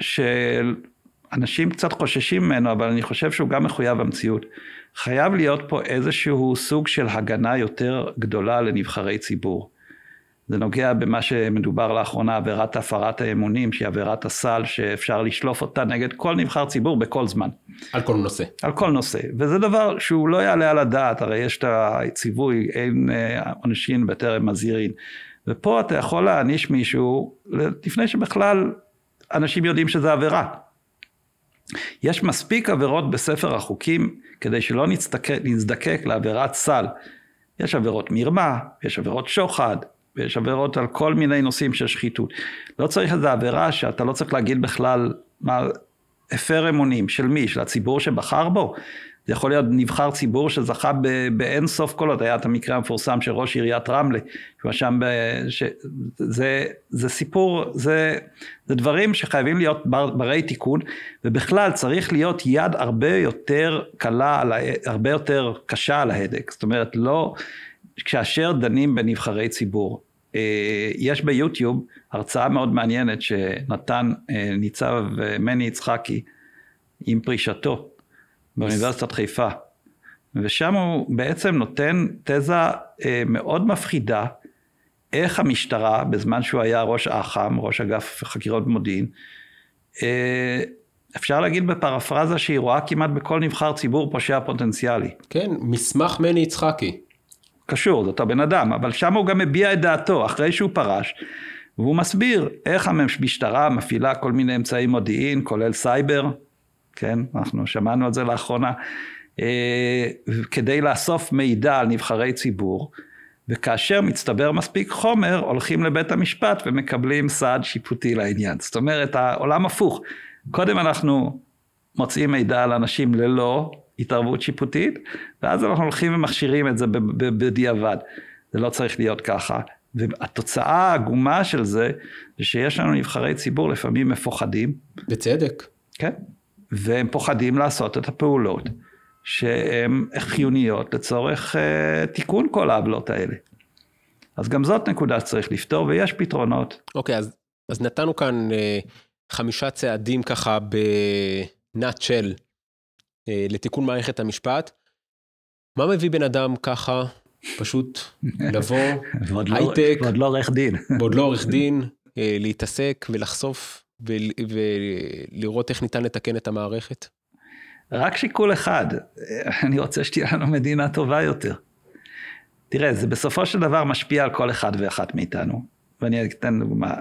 שאנשים קצת חוששים ממנו, אבל אני חושב שהוא גם מחויב המציאות, חייב להיות פה איזשהו סוג של הגנה יותר גדולה לנבחרי ציבור. זה נוגע במה שמדובר לאחרונה, עבירת הפרת האמונים, שהיא עבירת הסל, שאפשר לשלוף אותה נגד כל נבחר ציבור בכל זמן. על כל נושא. על כל נושא, וזה דבר שהוא לא יעלה על הדעת, הרי יש את הציווי, אין אה, עונשין בטרם מזהירין. ופה אתה יכול להעניש מישהו לפני שבכלל אנשים יודעים שזה עבירה. יש מספיק עבירות בספר החוקים כדי שלא נזדקק לעבירת סל. יש עבירות מרמה, יש עבירות שוחד, ויש עבירות על כל מיני נושאים של שחיתות. לא צריך איזו עבירה שאתה לא צריך להגיד בכלל מה, הפר אמונים של מי? של הציבור שבחר בו? זה יכול להיות נבחר ציבור שזכה באין סוף קולות, היה את המקרה המפורסם של ראש עיריית רמלה, שהוא שם, ש... זה, זה סיפור, זה, זה דברים שחייבים להיות בר, ברי תיקון, ובכלל צריך להיות יד הרבה יותר קלה. הרבה יותר קשה על ההדק, זאת אומרת לא, כאשר דנים בנבחרי ציבור. אה, יש ביוטיוב הרצאה מאוד מעניינת שנתן אה, ניצב אה, מני יצחקי עם פרישתו. באוניברסיטת חיפה. ושם הוא בעצם נותן תזה מאוד מפחידה, איך המשטרה, בזמן שהוא היה ראש אח"ם, ראש אגף חקירות מודיעין, אפשר להגיד בפרפרזה שהיא רואה כמעט בכל נבחר ציבור פושע פוטנציאלי. כן, מסמך מני יצחקי. קשור, זה אותו בן אדם, אבל שם הוא גם מביע את דעתו, אחרי שהוא פרש, והוא מסביר איך המשטרה מפעילה כל מיני אמצעי מודיעין, כולל סייבר, כן? אנחנו שמענו על זה לאחרונה, אה, כדי לאסוף מידע על נבחרי ציבור, וכאשר מצטבר מספיק חומר, הולכים לבית המשפט ומקבלים סעד שיפוטי לעניין. זאת אומרת, העולם הפוך. קודם אנחנו מוצאים מידע על אנשים ללא התערבות שיפוטית, ואז אנחנו הולכים ומכשירים את זה בדיעבד. זה לא צריך להיות ככה. והתוצאה העגומה של זה, זה שיש לנו נבחרי ציבור לפעמים מפוחדים. בצדק. כן. והם פוחדים לעשות את הפעולות שהן חיוניות לצורך uh, תיקון כל העוולות האלה. אז גם זאת נקודה שצריך לפתור, ויש פתרונות. אוקיי, okay, אז, אז נתנו כאן uh, חמישה צעדים ככה בנאצ'ל uh, לתיקון מערכת המשפט. מה מביא בן אדם ככה, פשוט לבוא, לא- הייטק, ועוד לא עורך דין. ועוד לא עורך דין, uh, להתעסק ולחשוף ולראות איך ניתן לתקן את המערכת? רק שיקול אחד, אני רוצה שתהיה לנו מדינה טובה יותר. תראה, זה בסופו של דבר משפיע על כל אחד ואחת מאיתנו. ואני אתן דוגמה,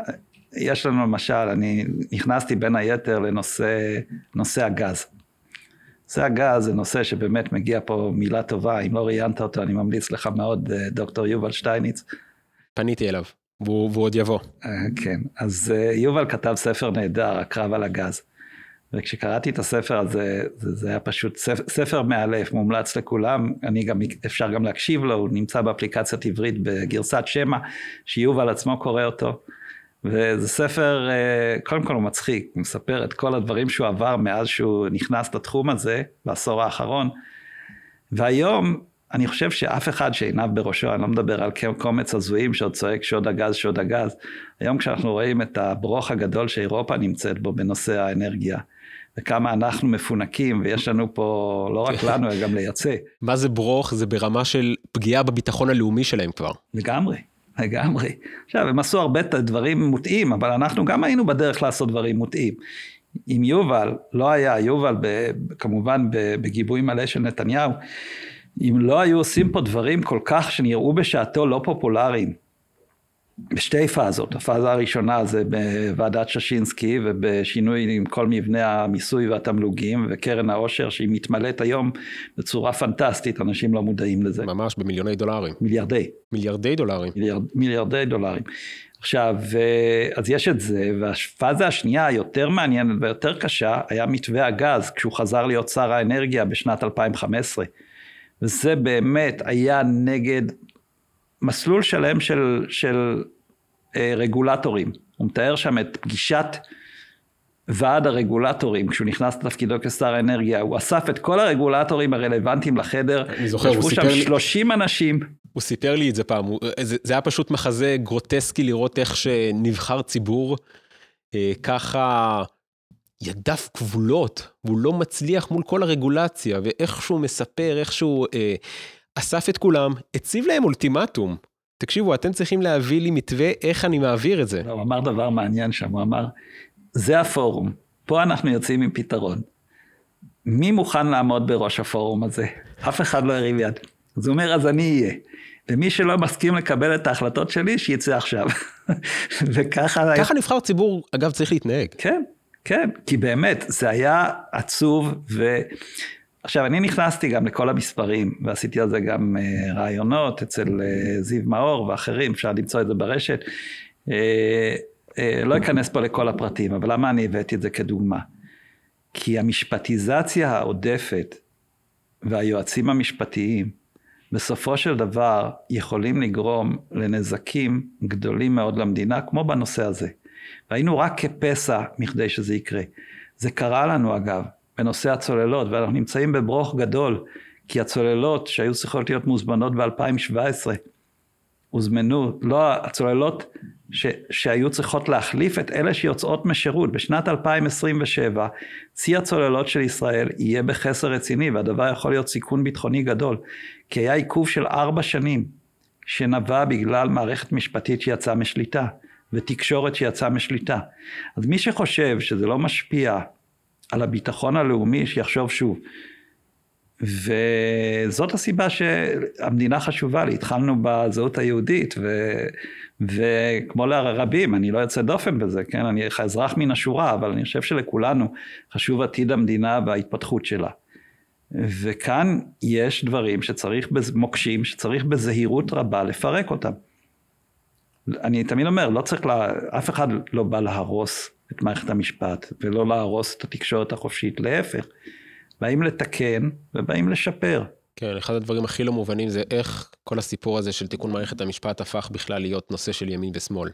יש לנו למשל, אני נכנסתי בין היתר לנושא הגז. נושא הגז זה נושא שבאמת מגיע פה מילה טובה, אם לא ראיינת אותו, אני ממליץ לך מאוד, דוקטור יובל שטייניץ. פניתי אליו. והוא, והוא עוד יבוא. אה, כן, אז אה, יובל כתב ספר נהדר, הקרב על הגז. וכשקראתי את הספר הזה, זה, זה היה פשוט ספר, ספר מאלף, מומלץ לכולם, אני גם, אפשר גם להקשיב לו, הוא נמצא באפליקציית עברית בגרסת שמע, שיובל עצמו קורא אותו. וזה ספר, אה, קודם כל הוא מצחיק, הוא מספר את כל הדברים שהוא עבר מאז שהוא נכנס לתחום הזה, בעשור האחרון. והיום אני חושב שאף אחד שעיניו בראשו, אני לא מדבר על קומץ הזויים שעוד צועק שוד הגז, שוד הגז. היום כשאנחנו רואים את הברוך הגדול שאירופה נמצאת בו בנושא האנרגיה, וכמה אנחנו מפונקים, ויש לנו פה, לא רק לנו, אלא גם לייצא. מה זה ברוך? זה ברמה של פגיעה בביטחון הלאומי שלהם כבר. לגמרי, לגמרי. עכשיו, הם עשו הרבה דברים מוטעים, אבל אנחנו גם היינו בדרך לעשות דברים מוטעים. אם יובל, לא היה, יובל ב, כמובן בגיבוי מלא של נתניהו, אם לא היו עושים פה דברים כל כך שנראו בשעתו לא פופולריים, בשתי פאזות, הפאזה הראשונה זה בוועדת ששינסקי ובשינוי עם כל מבנה המיסוי והתמלוגים וקרן העושר שהיא מתמלאת היום בצורה פנטסטית, אנשים לא מודעים לזה. ממש במיליוני דולרים. מיליארדי. מיליארדי דולרים. מיליארד, מיליארדי דולרים. עכשיו, אז יש את זה, והפאזה השנייה היותר מעניינת ויותר קשה היה מתווה הגז כשהוא חזר להיות שר האנרגיה בשנת 2015. וזה באמת היה נגד מסלול שלם של, של אה, רגולטורים. הוא מתאר שם את פגישת ועד הרגולטורים, כשהוא נכנס לתפקידו כשר האנרגיה, הוא אסף את כל הרגולטורים הרלוונטיים לחדר, אני זוכר, הוא סיפר. ישבו שם 30 אנשים. הוא סיפר לי את זה פעם, הוא, זה, זה היה פשוט מחזה גרוטסקי לראות איך שנבחר ציבור אה, ככה ידיו כבולות, והוא לא מצליח מול כל הרגולציה, ואיך שהוא מספר, איך שהוא אה, אסף את כולם, הציב להם אולטימטום. תקשיבו, אתם צריכים להביא לי מתווה איך אני מעביר את זה. לא, הוא אמר דבר מעניין שם, הוא אמר, זה הפורום, פה אנחנו יוצאים עם פתרון. מי מוכן לעמוד בראש הפורום הזה? אף אחד לא הרים יד. אז הוא אומר, אז אני אהיה. ומי שלא מסכים לקבל את ההחלטות שלי, שיצא עכשיו. וככה... ככה נבחר ציבור, אגב, צריך להתנהג. כן, כן, כי באמת, זה היה עצוב, ו... עכשיו, אני נכנסתי גם לכל המספרים, ועשיתי על זה גם uh, רעיונות אצל uh, זיו מאור ואחרים, אפשר למצוא את זה ברשת. Uh, uh, לא אכנס פה לכל הפרטים, אבל למה אני הבאתי את זה כדוגמה? כי המשפטיזציה העודפת והיועצים המשפטיים בסופו של דבר יכולים לגרום לנזקים גדולים מאוד למדינה, כמו בנושא הזה. והיינו רק כפסע מכדי שזה יקרה. זה קרה לנו אגב, בנושא הצוללות, ואנחנו נמצאים בברוך גדול, כי הצוללות שהיו צריכות להיות מוזמנות ב-2017, הוזמנו, לא הצוללות ש, שהיו צריכות להחליף את אלה שיוצאות משירות. בשנת 2027 צי הצוללות של ישראל יהיה בחסר רציני והדבר יכול להיות סיכון ביטחוני גדול. כי היה עיכוב של ארבע שנים שנבע בגלל מערכת משפטית שיצאה משליטה ותקשורת שיצאה משליטה. אז מי שחושב שזה לא משפיע על הביטחון הלאומי שיחשוב שוב. וזאת הסיבה שהמדינה חשובה לי, התחלנו בזהות היהודית, ו, וכמו לרבים, אני לא יוצא דופן בזה, כן, אני אזרח מן השורה, אבל אני חושב שלכולנו חשוב עתיד המדינה וההתפתחות שלה. וכאן יש דברים שצריך, מוקשים, שצריך בזהירות רבה לפרק אותם. אני תמיד אומר, לא צריך, לה, אף אחד לא בא להרוס את מערכת המשפט, ולא להרוס את התקשורת החופשית, להפך. באים לתקן ובאים לשפר. כן, אחד הדברים הכי לא מובנים זה איך כל הסיפור הזה של תיקון מערכת המשפט הפך בכלל להיות נושא של ימין ושמאל.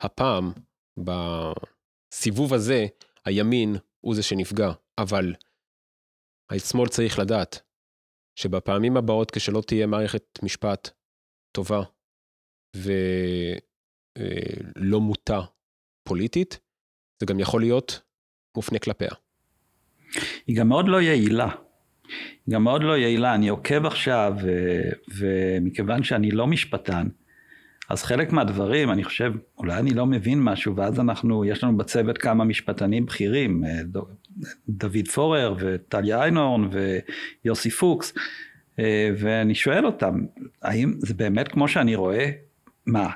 הפעם, בסיבוב הזה, הימין הוא זה שנפגע, אבל השמאל צריך לדעת שבפעמים הבאות, כשלא תהיה מערכת משפט טובה ולא מוטה פוליטית, זה גם יכול להיות מופנה כלפיה. היא גם מאוד לא יעילה. היא גם מאוד לא יעילה. אני עוקב עכשיו, ומכיוון שאני לא משפטן, אז חלק מהדברים, אני חושב, אולי אני לא מבין משהו, ואז אנחנו, יש לנו בצוות כמה משפטנים בכירים, אה, דוד פורר וטליה איינורן ויוסי פוקס, אה, ואני שואל אותם, האם זה באמת כמו שאני רואה? מה,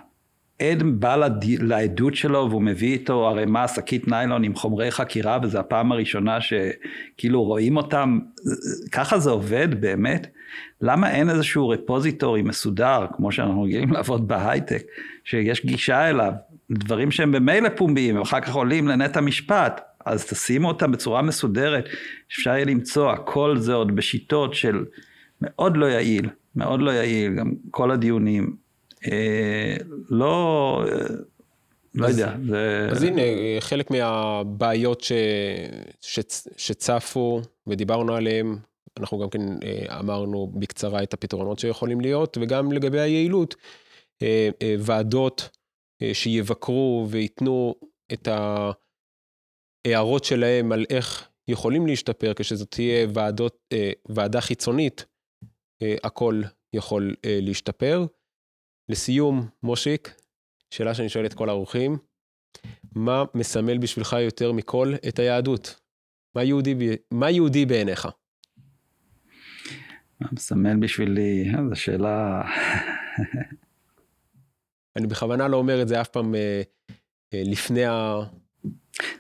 עד בא לד... לעדות שלו והוא מביא איתו ערימה, שקית ניילון עם חומרי חקירה וזו הפעם הראשונה שכאילו רואים אותם, ככה זה עובד באמת? למה אין איזשהו רפוזיטורי מסודר, כמו שאנחנו רגילים לעבוד בהייטק, שיש גישה אליו, דברים שהם במילא פומביים, ואחר כך עולים לנט המשפט, אז תשימו אותם בצורה מסודרת, אפשר יהיה למצוא, הכל זה עוד בשיטות של מאוד לא יעיל, מאוד לא יעיל, גם כל הדיונים. אה, לא, לא יודע. זה... אז הנה, חלק מהבעיות ש... ש... שצפו ודיברנו עליהן, אנחנו גם כן אה, אמרנו בקצרה את הפתרונות שיכולים להיות, וגם לגבי היעילות, אה, ועדות שיבקרו וייתנו את ההערות שלהם על איך יכולים להשתפר, כשזאת תהיה ועדות, ועדה חיצונית, הכל יכול להשתפר. לסיום, מושיק, שאלה שאני שואל את כל האורחים, מה מסמל בשבילך יותר מכל את היהדות? מה יהודי, מה יהודי בעיניך? מה מסמל בשבילי? אה, זו שאלה... אני בכוונה לא אומר את זה אף פעם אה, אה, לפני ה...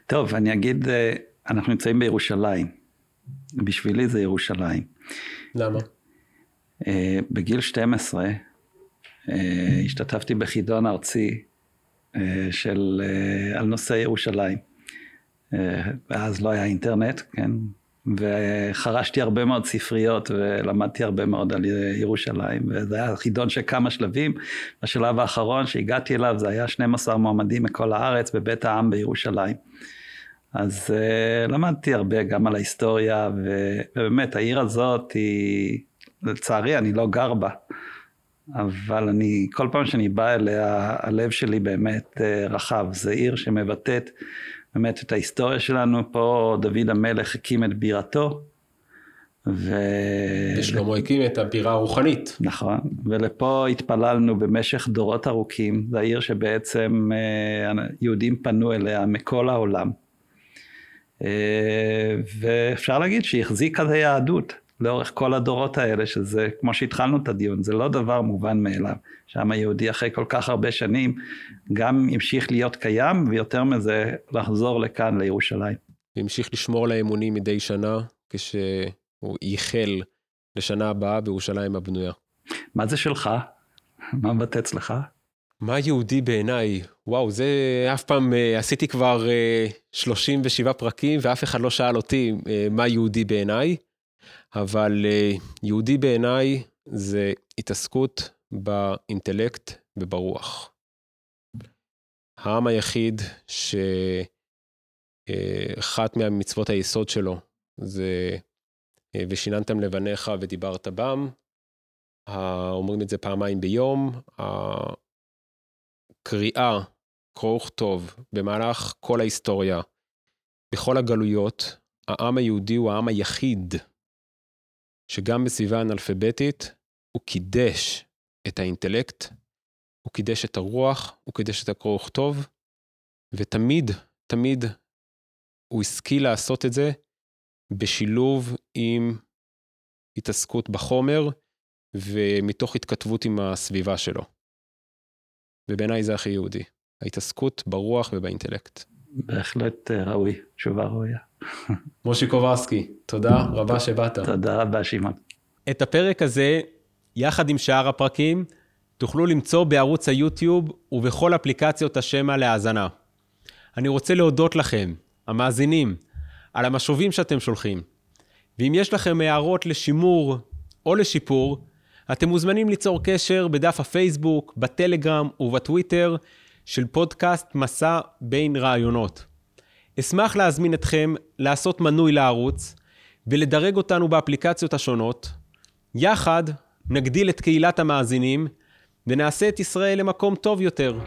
טוב, אני אגיד, אה, אנחנו נמצאים בירושלים. בשבילי זה ירושלים. למה? בגיל 12 אה, השתתפתי בחידון ארצי אה, של, אה, על נושא ירושלים. ואז לא היה אינטרנט, כן? וחרשתי הרבה מאוד ספריות ולמדתי הרבה מאוד על ירושלים, וזה היה חידון של כמה שלבים. בשלב האחרון שהגעתי אליו זה היה 12 מועמדים מכל הארץ בבית העם בירושלים. אז uh, למדתי הרבה גם על ההיסטוריה, ובאמת העיר הזאת היא, לצערי אני לא גר בה. אבל אני, כל פעם שאני בא אליה, הלב שלי באמת אה, רחב. זו עיר שמבטאת באמת את ההיסטוריה שלנו. פה דוד המלך הקים את בירתו. ו... ושלמה הקים את הבירה הרוחנית. נכון, ולפה התפללנו במשך דורות ארוכים. זו העיר שבעצם אה, יהודים פנו אליה מכל העולם. אה, ואפשר להגיד שהיא החזיקה את היהדות. לאורך כל הדורות האלה, שזה, כמו שהתחלנו את הדיון, זה לא דבר מובן מאליו. שהעם היהודי אחרי כל כך הרבה שנים, גם המשיך להיות קיים, ויותר מזה, לחזור לכאן, לירושלים. והמשיך לשמור על האמונים מדי שנה, כשהוא ייחל לשנה הבאה בירושלים הבנויה. מה זה שלך? מה מבטא אצלך? מה יהודי בעיניי? וואו, זה אף פעם, uh, עשיתי כבר אה, 37 פרקים, ואף אחד לא שאל אותי uh, מה יהודי בעיניי. אבל אה, יהודי בעיניי זה התעסקות באינטלקט וברוח. העם היחיד שאחת מהמצוות היסוד שלו זה ושיננתם לבניך ודיברת בם, אומרים את זה פעמיים ביום, הקריאה, קרוא וכתוב, במהלך כל ההיסטוריה, בכל הגלויות, העם היהודי הוא העם היחיד שגם בסביבה אנאלפביתית הוא קידש את האינטלקט, הוא קידש את הרוח, הוא קידש את הקרוא וכתוב, ותמיד, תמיד הוא השכיל לעשות את זה בשילוב עם התעסקות בחומר ומתוך התכתבות עם הסביבה שלו. ובעיניי זה הכי יהודי, ההתעסקות ברוח ובאינטלקט. בהחלט אה, ראוי, תשובה ראויה. מושי קוברסקי, תודה רבה שבאת. תודה רבה, שמעון. את הפרק הזה, יחד עם שאר הפרקים, תוכלו למצוא בערוץ היוטיוב ובכל אפליקציות השמע להאזנה. אני רוצה להודות לכם, המאזינים, על המשובים שאתם שולחים. ואם יש לכם הערות לשימור או לשיפור, אתם מוזמנים ליצור קשר בדף הפייסבוק, בטלגרם ובטוויטר של פודקאסט מסע בין רעיונות. אשמח להזמין אתכם לעשות מנוי לערוץ ולדרג אותנו באפליקציות השונות. יחד נגדיל את קהילת המאזינים ונעשה את ישראל למקום טוב יותר.